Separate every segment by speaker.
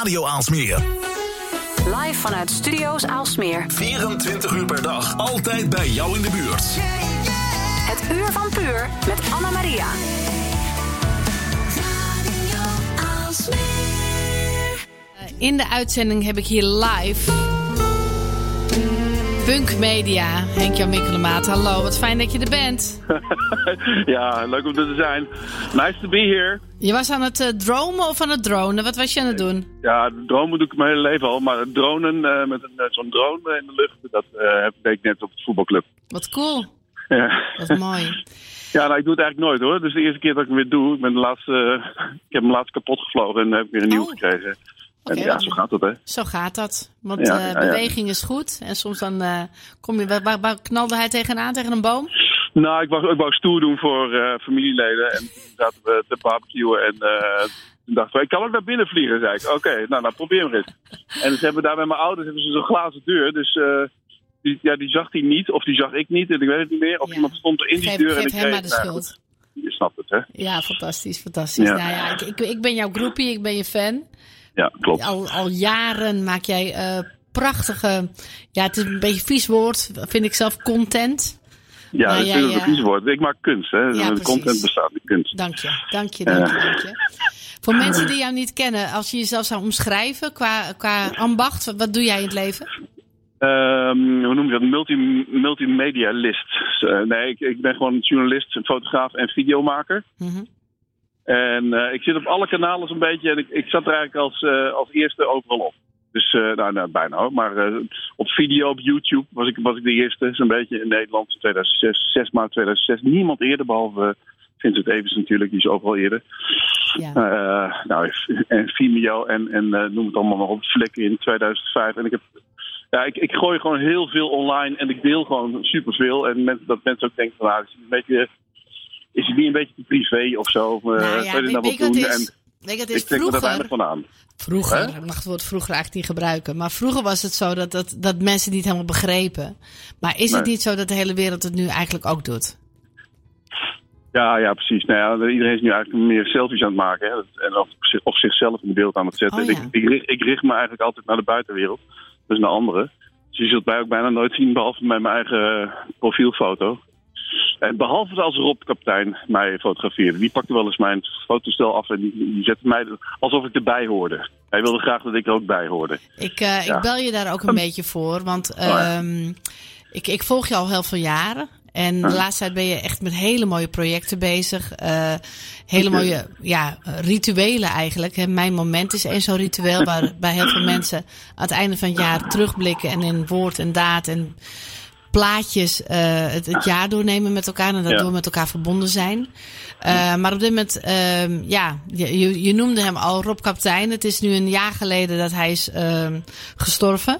Speaker 1: Radio Aalsmeer.
Speaker 2: Live vanuit Studio's Aalsmeer.
Speaker 1: 24 uur per dag. Altijd bij jou in de buurt.
Speaker 2: Het Uur van Puur met Anna Maria.
Speaker 3: In de uitzending heb ik hier live. Punk Media, Henk-Jan Mikkelemaat. Hallo, wat fijn dat je er bent.
Speaker 4: ja, leuk om er te zijn. Nice to be here.
Speaker 3: Je was aan het uh, dromen of aan het dronen? Wat was je aan het doen?
Speaker 4: Ja, dromen doe ik mijn hele leven al. Maar dronen uh, met uh, zo'n drone in de lucht, dat heb ik net op het voetbalclub.
Speaker 3: Wat cool.
Speaker 4: Ja.
Speaker 3: Dat is mooi.
Speaker 4: Ja, nou, ik doe het eigenlijk nooit hoor. Dus de eerste keer dat ik hem weer doe, ik, ben de laatste, ik heb hem laatst kapot gevlogen en heb ik weer een nieuw
Speaker 3: Oh.
Speaker 4: gekregen. En ja, zo gaat het hè.
Speaker 3: Zo gaat dat. Want
Speaker 4: Ja,
Speaker 3: eh,
Speaker 4: ja.
Speaker 3: beweging is goed. En soms dan eh, kom je... Waar, waar- knalde hij tegenaan? Tegen een boom?
Speaker 4: Nou, ik wou, ik wou stoer doen voor eh, familieleden. En toen zaten we te barbecuen en toen dachten we, ik kan ook naar binnen vliegen, zei ik. Oké, nou, nou probeer maar eens. En ze hebben daar met mijn ouders hebben ze zo'n glazen deur. Dus die, ja, die zag hij niet, of die zag ik niet, en ik weet het niet meer. Of iemand stond er in die
Speaker 3: Geef,
Speaker 4: deur. en ik kreeg-
Speaker 3: maar de schuld.
Speaker 4: je snapt het, hè?
Speaker 3: Ja, fantastisch, fantastisch. Nou ja, ik, ik, ik ben jouw groepie, ik ben je fan.
Speaker 4: Ja, klopt.
Speaker 3: Al, al jaren maak jij eh, prachtige... Ja, het is een beetje vies woord, vind ik zelf, content.
Speaker 4: Ja,
Speaker 3: Nou,
Speaker 4: dat is natuurlijk
Speaker 3: ja.
Speaker 4: een vies woord. Ik maak kunst, hè?
Speaker 3: Ja,
Speaker 4: content bestaat in kunst.
Speaker 3: Dank je, dank je, dank je, dank je. Voor mensen die jou niet kennen, als je jezelf zou omschrijven qua, qua ambacht, wat doe jij in het leven?
Speaker 4: Ehm, hoe noem je dat? Multi, multimedialist. Eh, nee, ik, ik ben gewoon journalist, fotograaf en videomaker.
Speaker 3: Mhm.
Speaker 4: En eh, ik zit op alle kanalen zo'n beetje. En ik, ik zat er eigenlijk als, eh, als eerste overal op. Dus, eh, nou, nou, bijna hoor. Maar op video, op YouTube was ik, was ik de eerste. Zo'n beetje in Nederland. 2006, 6 maart 2006. Niemand eerder, behalve Vincent Evers natuurlijk. Die is overal eerder.
Speaker 3: Ja.
Speaker 4: Nou, en Vimeo en, en noem het allemaal nog op. Vlekken in 2005. En ik heb... Ja, ik, ik gooi gewoon heel veel online en ik deel gewoon superveel. En mensen, dat mensen ook denken van, nou, is het een beetje... Is het niet een beetje te privé of zo? Eh,
Speaker 3: Nou
Speaker 4: zou
Speaker 3: ja,
Speaker 4: je dit nou wel doen?
Speaker 3: is? Het
Speaker 4: ik
Speaker 3: is?
Speaker 4: trek me er
Speaker 3: Vroeger,
Speaker 4: van aan.
Speaker 3: vroeger, ik mag het woord vroeger eigenlijk niet gebruiken, maar vroeger was het zo dat, dat, dat mensen niet helemaal begrepen. Maar is het
Speaker 4: Nee.
Speaker 3: niet zo dat de hele wereld het nu eigenlijk ook doet?
Speaker 4: Ja, ja, precies. Nou ja, iedereen is nu eigenlijk meer selfies aan het maken. Hè? En of, of zichzelf in de beeld aan het zetten.
Speaker 3: Oh, ja.
Speaker 4: ik, ik, richt, ik richt me eigenlijk altijd naar de buitenwereld. Dus naar anderen. Dus je zult mij ook bijna nooit zien, behalve met mijn eigen eh, profielfoto. En behalve als Rob Kaptein mij fotografeerde. Die pakte wel eens mijn fotostel af en die, die zette mij alsof ik erbij hoorde. Hij wilde graag dat ik er ook bij hoorde.
Speaker 3: Ik, eh,
Speaker 4: Ja.
Speaker 3: ik bel je daar ook een beetje voor, want
Speaker 4: Oh, ja.
Speaker 3: ehm, ik, ik volg je al heel veel jaren. En de laatste tijd ben je echt met hele mooie projecten bezig. Eh, hele mooie ja, rituelen eigenlijk. Hè. Mijn moment is één zo'n ritueel waarbij heel veel mensen aan het einde van het jaar terugblikken en in woord en daad en plaatjes eh, het, het jaar doornemen met elkaar en daardoor
Speaker 4: Ja.
Speaker 3: met elkaar verbonden zijn. Eh, maar op dit moment, ehm, ja, je, je- noemde hem al Rob Kaptein. Het is nu een jaar geleden dat hij is ehm, gestorven.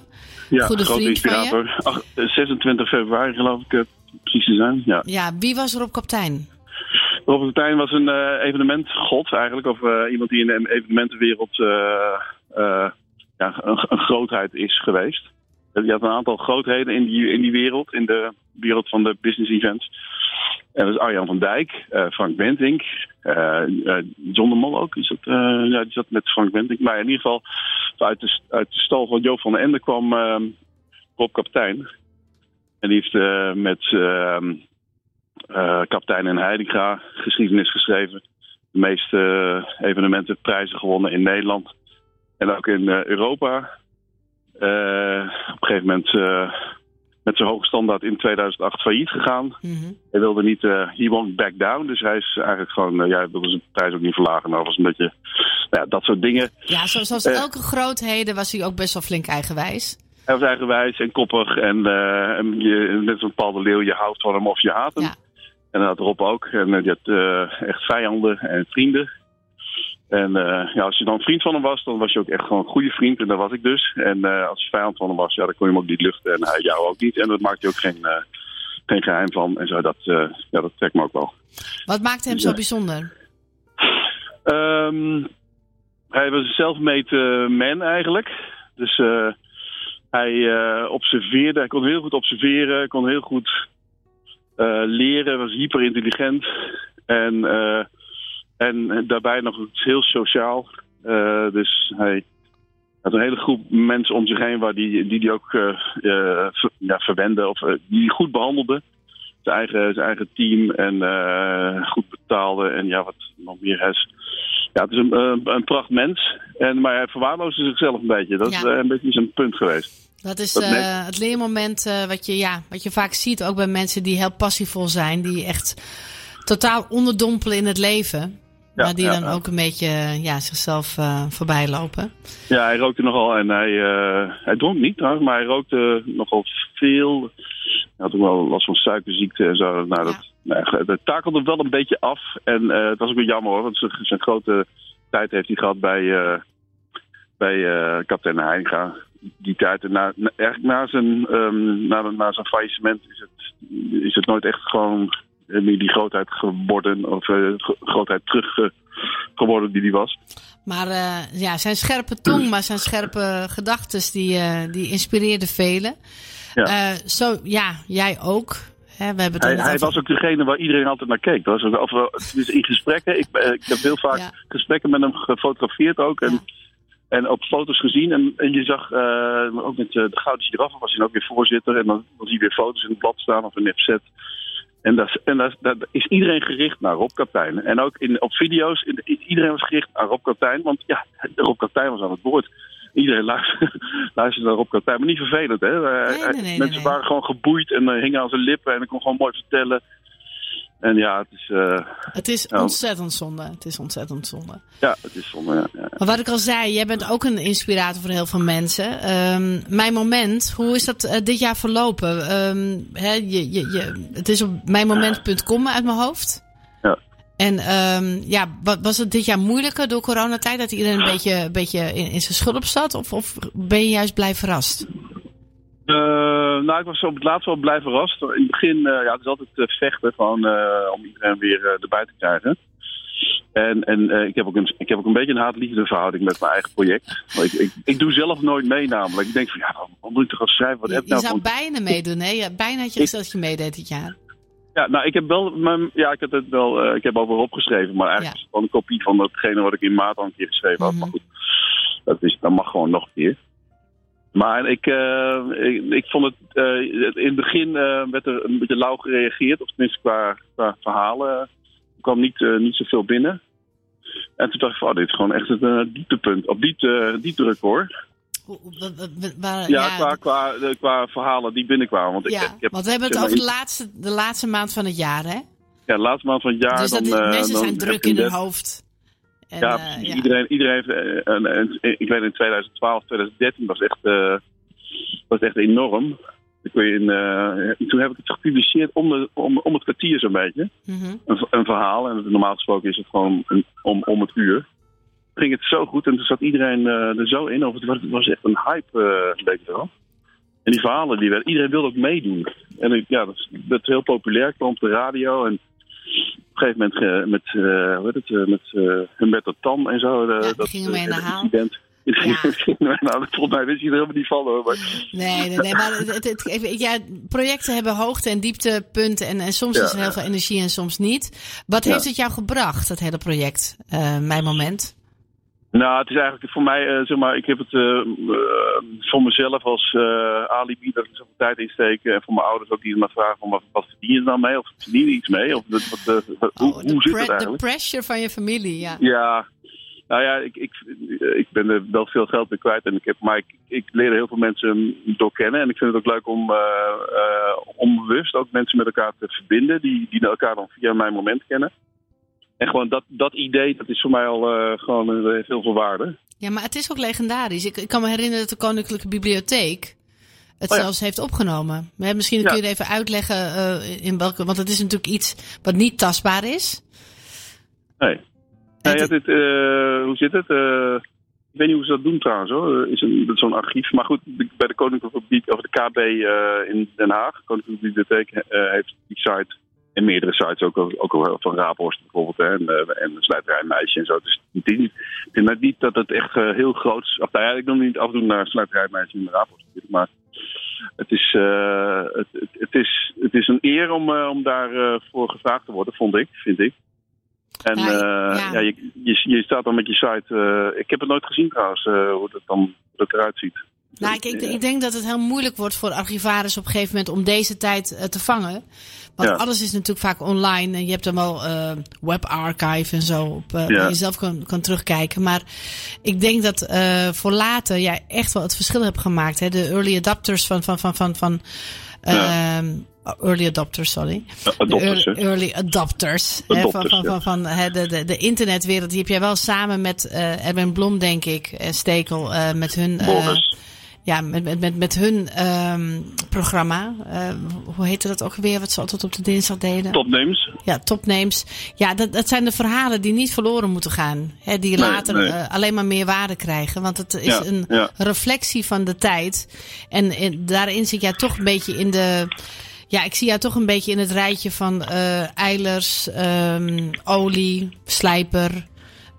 Speaker 4: Ja,
Speaker 3: Goede
Speaker 4: grote
Speaker 3: vriend van je?
Speaker 4: inspirator. Ach, eh, 26 februari geloof ik, eh, precies te zijn. Ja.
Speaker 3: Ja, wie was Rob Kaptein?
Speaker 4: Robert Kaptein was een eh, evenementgod eigenlijk. Of eh, iemand die in de evenementenwereld eh, eh, ja, een, een grootheid is geweest. Je had een aantal grootheden in die, in die wereld. In de wereld van de business events. En dat is Arjan van Dijk, eh, Frank Wentink, eh, eh, John de Mol ook. Is dat, ja, die zat met Frank Wentink. Maar in ieder geval uit de, uit de stal van Joop van den Ende kwam eh, Rob Kaptein. En die heeft met ehm, eh, Kaptein en Heidinga geschiedenis geschreven. De meeste evenementen, prijzen gewonnen in Nederland. En ook in Europa. Eh, op een gegeven moment eh, met zijn hoge standaard in 2008 failliet gegaan.
Speaker 3: Mhm.
Speaker 4: Hij wilde niet, eh he won't back down. Dus hij is eigenlijk gewoon, ja, hij wilde zijn prijs ook niet verlagen. Nou, dat was een beetje, nou ja, dat soort dingen.
Speaker 3: Ja, zo- zoals elke grootheden was hij ook best wel flink eigenwijs.
Speaker 4: Hij was eigenwijs en koppig. En, en je, net Paul de Leeuw, je houdt van hem of je haat hem.
Speaker 3: Ja.
Speaker 4: En dat had Rob ook. En had eh, echt vijanden en vrienden. En eh, ja, als je dan vriend van hem was, dan was je ook echt gewoon een goede vriend. En dat was ik dus. En eh, als je vijand van hem was, ja, dan kon je hem ook niet luchten. En hij jou ook niet. En dat maakte je ook geen, eh, geen geheim van. En zo, dat, ja, dat trekt me ook wel.
Speaker 3: Wat maakte hem zo
Speaker 4: Ja.
Speaker 3: bijzonder?
Speaker 4: Ehm, hij was een self-made man eigenlijk. Dus hij observeerde, hij kon heel goed observeren, kon heel goed leren, was hyper intelligent. En, en daarbij nog iets heel sociaal. Eh, dus hij had een hele groep mensen om zich heen waar die, die, die ook uh, ver, ja, verwenden of uh, die goed behandelden. Zijn eigen, zijn eigen team en goed betaalde en ja, wat nog meer is. Ja, het is een, een pracht mens. En, maar hij verwaarloosde zichzelf een beetje. Dat ja. is een beetje zijn punt geweest.
Speaker 3: Dat is dat uh, het leermoment uh, wat, je, ja, wat je vaak ziet ook bij mensen die heel passievol zijn. Die echt totaal onderdompelen in het leven. Ja, maar die ja, dan ja. ook een beetje ja, zichzelf uh, voorbij lopen.
Speaker 4: Ja, hij rookte nogal en hij, hij dronk niet trouwens, maar hij rookte nogal veel. Hij had ook wel last van suikerziekte en zo. Nou, dat, nou, dat takelde wel een beetje af. En het was ook weer jammer hoor, want zijn grote tijd heeft hij gehad bij, bij kapitein Heinga die tijd, na, na, eigenlijk na zijn, um, na, na zijn faillissement, is het, is het nooit echt gewoon meer die grootheid geworden, of uh, grootheid terug uh, geworden die hij was.
Speaker 3: Maar ja, zijn scherpe tong, maar zijn scherpe gedachten, die, die inspireerden velen. Ja. zo, ja, jij ook. We hebben
Speaker 4: hij, hij was ook degene waar iedereen altijd naar keek. Dat was, of, dus in gesprekken, ik, ik heb heel vaak ja. gesprekken met hem gefotografeerd ook. En, ja. En op foto's gezien. En, en je zag uh, ook met uh, de Gouden Giraffe was hij ook weer voorzitter. En dan, zie je weer foto's in het blad staan of een FZ. En, dat, en dat, dat is iedereen gericht naar Rob Kaptein. En ook in, op video's, in, iedereen was gericht naar Rob Kaptein. Want ja, Rob Kaptein was aan het woord. Iedereen luisterde, luisterde naar Rob Kaptein. Maar niet vervelend, hè.
Speaker 3: Nee, nee, nee,
Speaker 4: Mensen waren gewoon geboeid en uh, hingen aan zijn lippen. En hij kon gewoon mooi vertellen. En ja, het is... Uh,
Speaker 3: het is ontzettend zonde. Het is ontzettend zonde.
Speaker 4: Ja, het is zonde, ja, ja.
Speaker 3: Maar wat ik al zei, jij bent ook een inspirator voor heel veel mensen. Um, mijn moment, hoe is dat uh, dit jaar verlopen? Um, hè, je, je, je, het is op mijnmoment.com uit mijn hoofd.
Speaker 4: Ja.
Speaker 3: En um, ja, was het dit jaar moeilijker door coronatijd? Dat iedereen een beetje, een beetje in, in zijn schulp zat? Of, of ben je juist blij verrast?
Speaker 4: Uh, nou, ik was op het laatst wel blij verrast. In het begin, uh, ja, het is altijd uh, vechten van, om iedereen weer erbij te krijgen. En, en ik, heb ook een, ik heb ook een beetje een haat-liefde verhouding met mijn eigen project. Ik, ik, ik, doe zelf nooit mee namelijk. Ik denk van, ja, wat moet ik toch gaan schrijven? Wat
Speaker 3: je
Speaker 4: heb
Speaker 3: je nou zou bijna meedoen, hè? Ja, bijna had je gezegd dat je meedeed dit jaar.
Speaker 4: Ja, nou, ik heb wel, mijn, ja, ik heb het wel, ik heb over opgeschreven, maar eigenlijk ja. is het gewoon een kopie van datgene wat ik in maart al een keer geschreven had. Mm -hmm. Maar goed, dat, is, dat mag gewoon nog een keer. Maar ik, uh, ik, ik, vond het uh, in het begin uh, werd er een beetje lauw gereageerd, of tenminste qua, qua verhalen. Er kwam niet, niet zoveel binnen. En toen dacht ik van, oh, dit is gewoon echt een dieptepunt, op diepte, diepterecord.
Speaker 3: Waar,
Speaker 4: ja, ja, qua, qua, qua verhalen die binnenkwamen. Want,
Speaker 3: ja,
Speaker 4: ik, ik heb,
Speaker 3: want we hebben het over de laatste, de laatste maand van het jaar, hè?
Speaker 4: Ja, de laatste maand van het jaar.
Speaker 3: Dus dat
Speaker 4: dan,
Speaker 3: mensen
Speaker 4: dan
Speaker 3: zijn druk in hun hoofd.
Speaker 4: En, ja, uh, ja, Iedereen, iedereen heeft. Uh, een, een, ik weet in 2012, 2013 was echt, uh, was echt enorm. Ik in, toen heb ik het gepubliceerd om, de, om, om het kwartier zo'n beetje.
Speaker 3: Mm -hmm.
Speaker 4: een, een, verhaal. En normaal gesproken is het gewoon een, om, om het uur. Ging het zo goed en toen zat iedereen er zo in. Of het, was, het was echt een hype, leek het wel. En die verhalen, die werden, iedereen wilde ook meedoen. En ja, dat, dat is heel populair. kwam op de radio en gegeven moment met, uh, hoe heet het, met uh, Humberto Tan en zo.
Speaker 3: Ja,
Speaker 4: dat
Speaker 3: gingen mee in de haal.
Speaker 4: Ja. nou, volgens mij wist je er helemaal niet van hoor. Maar...
Speaker 3: Nee, nee, nee, maar het, het, ja, projecten hebben hoogte- en dieptepunten. En, en soms ja, is er heel veel energie en soms niet. Wat heeft het jou gebracht, dat hele project, Mijn Moment?
Speaker 4: Nou, het is eigenlijk voor mij, uh, zeg maar, ik heb het uh, voor mezelf als alibi dat ik zoveel tijd insteken. En voor mijn ouders ook die me vragen van wat, verdien je dan mee? Of verdien je iets mee? Of wat, wat,
Speaker 3: oh,
Speaker 4: hoe, hoe zit het eigenlijk?
Speaker 3: De pressure van je familie, ja.
Speaker 4: Ja, nou ja, ik, ik, ik ben er wel veel geld mee kwijt. En ik heb, maar ik, ik leer heel veel mensen door kennen. En ik vind het ook leuk om onbewust ook mensen met elkaar te verbinden. Die, die elkaar dan via mijn moment kennen. En gewoon dat, dat idee, dat is voor mij al uh, gewoon uh, heeft heel veel waarde.
Speaker 3: Ja, maar het is ook legendarisch. Ik, ik kan me herinneren dat de Koninklijke Bibliotheek het oh ja. zelfs heeft opgenomen. Maar misschien kun je het even uitleggen uh, in welke... Want het is natuurlijk iets wat niet tastbaar is.
Speaker 4: Nee. nee ja, dit, hoe zit het? ik weet niet hoe ze dat doen trouwens hoor. Is een, zo'n archief. Maar goed, bij de Koninklijke Bibliotheek, of de KB in Den Haag, Koninklijke Bibliotheek, heeft die site en meerdere sites, ook, ook, ook van Raaphorst bijvoorbeeld, hè, en, uh, en Sluiterijmeisje en zo. Dus het is niet, ik denk niet dat het echt uh, heel groot is. Of, nou ja, ik noem niet af en toe naar Sluiterijmeisje en Raaphorst, maar het is, uh, het, het, het, is, het is een eer om, om daarvoor voor gevraagd te worden, vond ik, vind ik. En ja, ja. ja je, je, je, staat dan met je site. ik heb het nooit gezien trouwens, hoe dat dan dat eruit ziet.
Speaker 3: Nou, ik, ik, ik denk dat het heel moeilijk wordt voor archivaris op een gegeven moment om deze tijd eh, te vangen. Want
Speaker 4: Ja.
Speaker 3: alles is natuurlijk vaak online. En je hebt dan wel eh webarchive en zo. Op, eh,
Speaker 4: Ja.
Speaker 3: Waar je zelf kan, kan terugkijken. Maar ik denk dat eh, voor later jij echt wel het verschil hebt gemaakt. Hè? De early adapters van. van, van, van, van ehm, early adopters, sorry.
Speaker 4: Adopters,
Speaker 3: early, early adopters. hè, van, van, van, van hè, de, de, de internetwereld. Die heb jij wel samen met eh Erwin Blom, denk ik. En Stekel. eh, met hun. eh,
Speaker 4: Boris.
Speaker 3: Ja, met, met, met, met hun ehm, programma. Eh, hoe heette dat ook weer? Wat ze altijd op de dinsdag deden?
Speaker 4: Topnames.
Speaker 3: Ja, topnames. Ja, dat, dat zijn de verhalen die niet verloren moeten gaan. Hè, die
Speaker 4: Nee,
Speaker 3: later
Speaker 4: nee.
Speaker 3: eh, alleen maar meer waarde krijgen. Want het is
Speaker 4: Ja,
Speaker 3: een
Speaker 4: ja.
Speaker 3: reflectie van de tijd. En in- daarin zit jij toch een beetje in de... Ja, ik zie jou toch een beetje in het rijtje van eh Eilers, ehm, Olie, Slijper,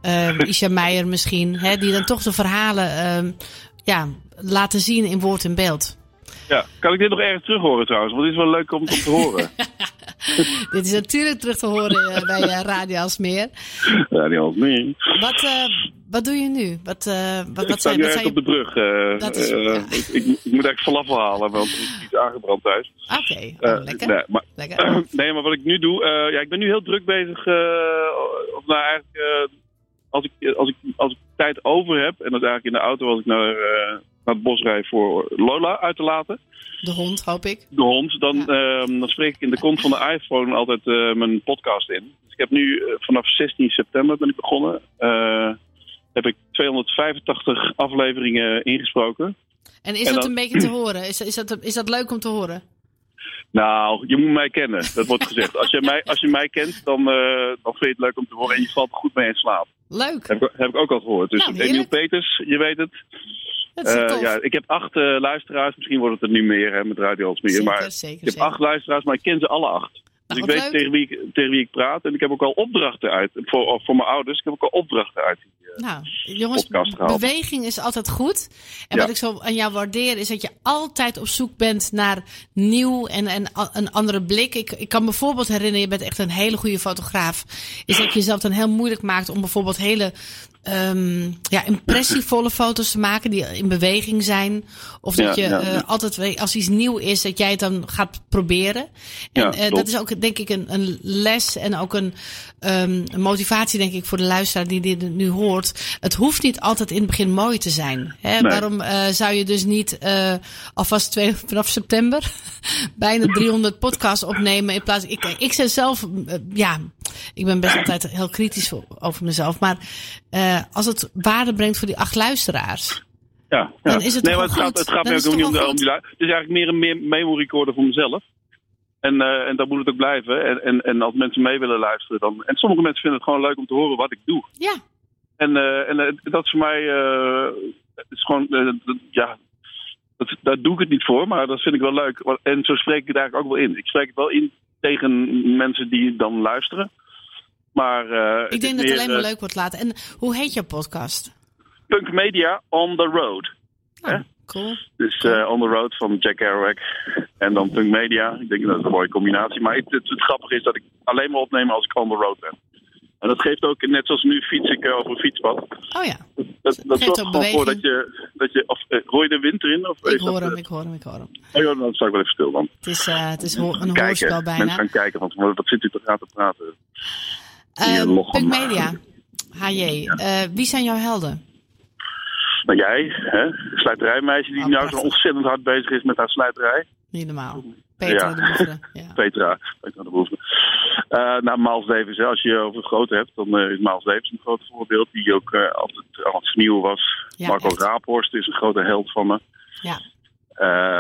Speaker 3: ehm Isha Meijer misschien. Hè, die dan toch de verhalen ja, laten zien in woord en beeld.
Speaker 4: Ja. Kan ik dit nog ergens terug horen trouwens? Want dit is wel leuk om, om te horen.
Speaker 3: Dit is natuurlijk terug te horen eh, bij eh, Radio Alsmeer.
Speaker 4: had niet.
Speaker 3: Wat, eh, wat doe je nu? Wat, wat,
Speaker 4: Ik
Speaker 3: wat
Speaker 4: sta
Speaker 3: zijn,
Speaker 4: nu
Speaker 3: wat
Speaker 4: op de brug.
Speaker 3: Dat is- ja.
Speaker 4: ik, ik, moet eigenlijk falafel halen, want er is iets aangebrand thuis.
Speaker 3: Oké, oh, lekker.
Speaker 4: Nee, maar,
Speaker 3: lekker.
Speaker 4: nee, maar wat ik nu doe, ja, ik ben nu heel druk bezig. of nou eigenlijk, als, ik, als, ik, als ik tijd over heb, en dat is eigenlijk in de auto als ik naar, naar het bos rijd voor Lola uit te laten,
Speaker 3: De hond, hoop ik.
Speaker 4: de hond, dan,
Speaker 3: Ja.
Speaker 4: ehm, dan spreek ik in de kont van de iPhone altijd eh, mijn podcast in. Dus ik heb nu eh, vanaf 16 september ben ik begonnen. eh, heb ik 285 afleveringen ingesproken.
Speaker 3: En is
Speaker 4: En
Speaker 3: dat
Speaker 4: dan-
Speaker 3: een beetje te horen? Is, is, dat, is dat leuk om te horen?
Speaker 4: Nou, je moet mij kennen. Dat wordt gezegd. Als je mij, als je mij kent, dan, dan vind je het leuk om te horen. En je valt er goed mee in slaap.
Speaker 3: Leuk.
Speaker 4: Heb, ik- heb ik ook al gehoord. Dus
Speaker 3: Nou,
Speaker 4: Emiel. Peters, je weet het. Eh, ja, ik heb acht eh, luisteraars. Misschien wordt het er nu meer hè, met Radio Alsmeer.
Speaker 3: zeker,
Speaker 4: Maar
Speaker 3: zeker,
Speaker 4: ik heb
Speaker 3: zeker.
Speaker 4: acht luisteraars, maar ik ken ze alle acht. Dus ik weet
Speaker 3: leuk.
Speaker 4: tegen wie ik, tegen wie ik praat. En ik heb ook al opdrachten uit. Voor, voor mijn ouders. Ik heb ook al opdrachten uit. die, eh,
Speaker 3: Nou, jongens, beweging is altijd goed. En
Speaker 4: Ja.
Speaker 3: wat ik zo aan jou waardeer is dat je altijd op zoek bent naar nieuw en, en een andere blik. Ik, ik kan bijvoorbeeld herinneren, je bent echt een hele goede fotograaf. Is dat je jezelf dan heel moeilijk maakt om bijvoorbeeld hele ehm, ja, impressievolle foto's te maken die in beweging zijn. Of dat
Speaker 4: Ja,
Speaker 3: je
Speaker 4: ja,
Speaker 3: eh,
Speaker 4: ja.
Speaker 3: altijd, als iets nieuw is, dat jij het dan gaat proberen. En eh, dat is ook denk ik een, een les en ook een, ehm, een motivatie denk ik voor de luisteraar die dit nu hoort. Het hoeft niet altijd in het begin mooi te zijn. Hè?
Speaker 4: Nee.
Speaker 3: Waarom eh, zou je dus niet alvast twee, vanaf september bijna 300 podcasts opnemen in plaats ik, ik zeg zelf, ja, ik ben best altijd heel kritisch over mezelf. Maar eh, als het waarde brengt voor die acht luisteraars.
Speaker 4: Ja, ja.
Speaker 3: Dan is het
Speaker 4: nee, maar het gaat, het gaat mij ook niet om, om die Het is eigenlijk meer een me- memo recorder voor mezelf. En, eh, en dat moet het ook blijven. En, en, en als mensen mee willen luisteren dan. En sommige mensen vinden het gewoon leuk om te horen wat ik doe.
Speaker 3: Ja,
Speaker 4: En, eh, en dat is voor mij. het is gewoon. dat- ja. Dat, daar doe ik het niet voor, maar dat vind ik wel leuk. En zo spreek ik het eigenlijk ook wel in. Ik spreek het wel in tegen mensen die dan luisteren. Maar. eh,
Speaker 3: ik denk dat het alleen maar
Speaker 4: eh,
Speaker 3: leuk wordt laten. En hoe heet jouw podcast?
Speaker 4: Punk Media on the road.
Speaker 3: Oh, cool.
Speaker 4: Dus eh, On the Road van Jack Kerouac en dan Punk Media. Ik denk dat het een mooie combinatie. Maar het, het, het grappige is dat ik alleen maar opneem als ik on the road ben. En dat geeft ook, net zoals nu fiets ik over een fietspad.
Speaker 3: Oh ja,
Speaker 4: Dat, dat zorgt
Speaker 3: ook
Speaker 4: gewoon voor dat je, dat je of, eh, hoor je de wind erin? Of
Speaker 3: ik
Speaker 4: dat,
Speaker 3: hoor hem, ik hoor hem, ik hoor hem.
Speaker 4: Oh ja, dan sta ik wel even stil dan.
Speaker 3: Het is, eh, het is ho- een
Speaker 4: Kijken.
Speaker 3: hoorspel
Speaker 4: Mensen
Speaker 3: bijna.
Speaker 4: gaan kijken, want wat zit u toch aan te praten?
Speaker 3: Punk Media, HJ. Eh, wie zijn jouw helden?
Speaker 4: Nou jij, hè? slijterijmeisje die
Speaker 3: Oh,
Speaker 4: nou zo ontzettend hard bezig is met haar slijterij.
Speaker 3: Niet normaal. Peter
Speaker 4: Ja.
Speaker 3: de Boeveren. Ja.
Speaker 4: Petra, Petra de Boeven. Eh nou, Miles Davis, hè, als je over grote hebt, dan eh, is Miles Davis een groot voorbeeld. Die ook eh, altijd aan het vernieuwen was.
Speaker 3: Ja,
Speaker 4: Marco
Speaker 3: echt.
Speaker 4: Raaphorst is een grote held van me.
Speaker 3: Ja.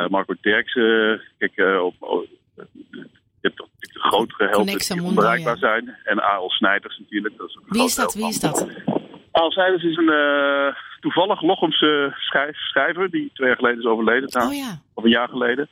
Speaker 4: Marco Terksen, kijk, op, op- je hebt toch natuurlijk de grotere helden die onbereikbaar
Speaker 3: ja.
Speaker 4: zijn. En Aal Snijders natuurlijk. Dat is
Speaker 3: Wie is dat? Wie is dat?
Speaker 4: Aal Snijders is een eh, toevallig Lochemse schrijf, schrijver die twee jaar geleden is overleden.
Speaker 3: Oh ja.
Speaker 4: Of een jaar geleden.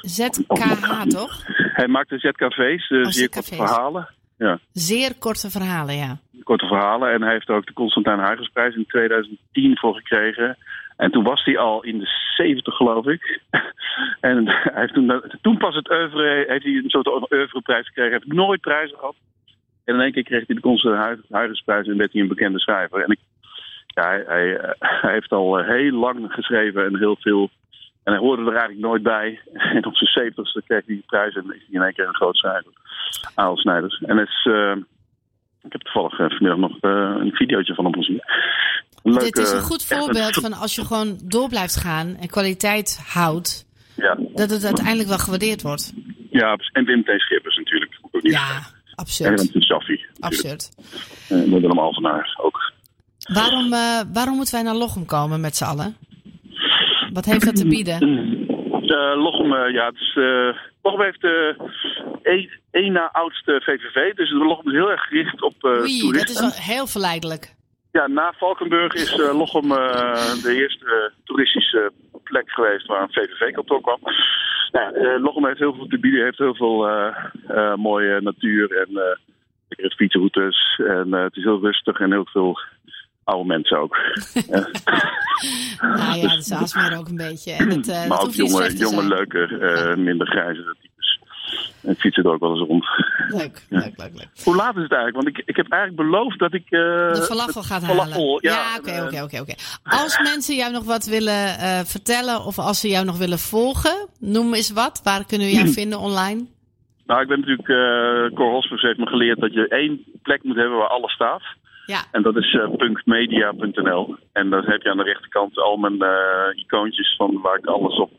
Speaker 3: ZKH toch?
Speaker 4: Hij maakte ZKV's, eh,
Speaker 3: Oh,
Speaker 4: zeer korte verhalen. Ja.
Speaker 3: Zeer korte verhalen, ja.
Speaker 4: korte verhalen. En hij heeft ook de Constantijn Huygensprijs in 2010 voor gekregen. En toen was hij al in de 70, geloof ik. en hij heeft toen, toen pas het oeuvre, heeft hij een soort oeuvreprijs gekregen. Hij heeft nooit prijzen gehad. En in één keer kreeg hij de Huygensprijs en werd hij een bekende schrijver. En ik, ja, hij, hij, heeft al eh, heel lang geschreven en heel veel. En hij hoorde er eigenlijk nooit bij. En op zijn zeventigste kreeg hij die prijs en is hij in één keer een groot schrijver. Aal Snijders. En is, eh, ik heb toevallig eh, vanmiddag nog een videootje van hem gezien.
Speaker 3: Dit is een goed
Speaker 4: echt een
Speaker 3: voorbeeld van als je gewoon door blijft gaan en kwaliteit houdt,
Speaker 4: Ja,
Speaker 3: dat het uiteindelijk wel gewaardeerd wordt.
Speaker 4: ja, en Wim T. Schippers natuurlijk. Ook niet
Speaker 3: Ja.
Speaker 4: En
Speaker 3: absurd.
Speaker 4: Shaffi. natuurlijk.
Speaker 3: Absurd.
Speaker 4: En Willem Alvenaar ook.
Speaker 3: Waarom, eh, waarom moeten wij naar Lochem komen met z'n allen? Wat heeft dat te bieden?
Speaker 4: Eh, Lochem, eh, ja, het is, eh, Lochem heeft de één na oudste VVV. Dus Lochem is heel erg gericht op eh
Speaker 3: Oei, dat
Speaker 4: toeristen.
Speaker 3: is wel heel verleidelijk.
Speaker 4: Ja, na Valkenburg is eh, Lochem eh, de eerste eh, toeristische plek geweest waar een VVV-kantoor kwam. Nou, Lochem heeft heel veel te bieden, heeft heel veel mooie natuur en lekkere fietsroutes. En het is heel rustig en heel veel oude mensen ook.
Speaker 3: Nou ja, dat is ook een beetje. En het, dat
Speaker 4: maar ook jonge, jonge leuke, minder grijze En fietsen er ook wel eens rond.
Speaker 3: Leuk, leuk, leuk, leuk.
Speaker 4: Hoe laat is het eigenlijk? Want ik, ik heb eigenlijk beloofd dat ik... eh,
Speaker 3: De falafel gaat halen.
Speaker 4: falafel, ja,
Speaker 3: Ja, oké, oké, oké, oké. Als mensen jou nog wat willen eh, vertellen of als ze jou nog willen volgen, noem eens wat. Waar kunnen we jou vinden online?
Speaker 4: Nou, ik ben natuurlijk... Cor Hospers heeft me geleerd dat je één plek moet hebben waar alles staat.
Speaker 3: Ja,
Speaker 4: En dat is punkmedia.nl. En daar heb je aan de rechterkant al mijn icoontjes van waar ik alles op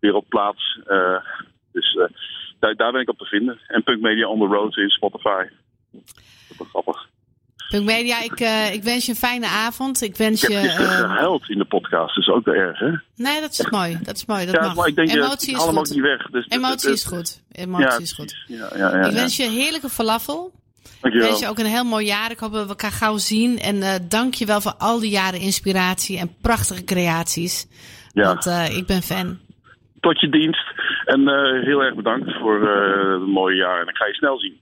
Speaker 4: weer op plaats. Dus daar, daar ben ik op te vinden. En Punkmedia on the road in Spotify. Dat is grappig.
Speaker 3: Punk Media, ik, eh, ik wens je een fijne avond. Ik wens
Speaker 4: Ik
Speaker 3: je...
Speaker 4: heb gisteren
Speaker 3: eh,
Speaker 4: gehuild in de podcast. Dat is ook wel erg, hè?
Speaker 3: nee, dat is mooi. Dat is mooi. Dat
Speaker 4: ja,
Speaker 3: mag.
Speaker 4: maar ik denk, je
Speaker 3: Emotie is
Speaker 4: ook
Speaker 3: goed.
Speaker 4: niet weg. Dus
Speaker 3: Emotie is goed. Emotie
Speaker 4: Ja,
Speaker 3: is goed.
Speaker 4: Ja, ja, ja,
Speaker 3: Ik wens je een heerlijke falafel. Ik
Speaker 4: Dankjewel.
Speaker 3: wens je ook een heel mooi jaar. Ik hoop dat we elkaar gauw zien. En eh dank je wel voor al die jaren inspiratie en prachtige creaties.
Speaker 4: Ja.
Speaker 3: Want eh, ik ben fan.
Speaker 4: Tot je dienst. En eh, heel erg bedankt voor eh het mooie jaar. En ik ga je snel zien.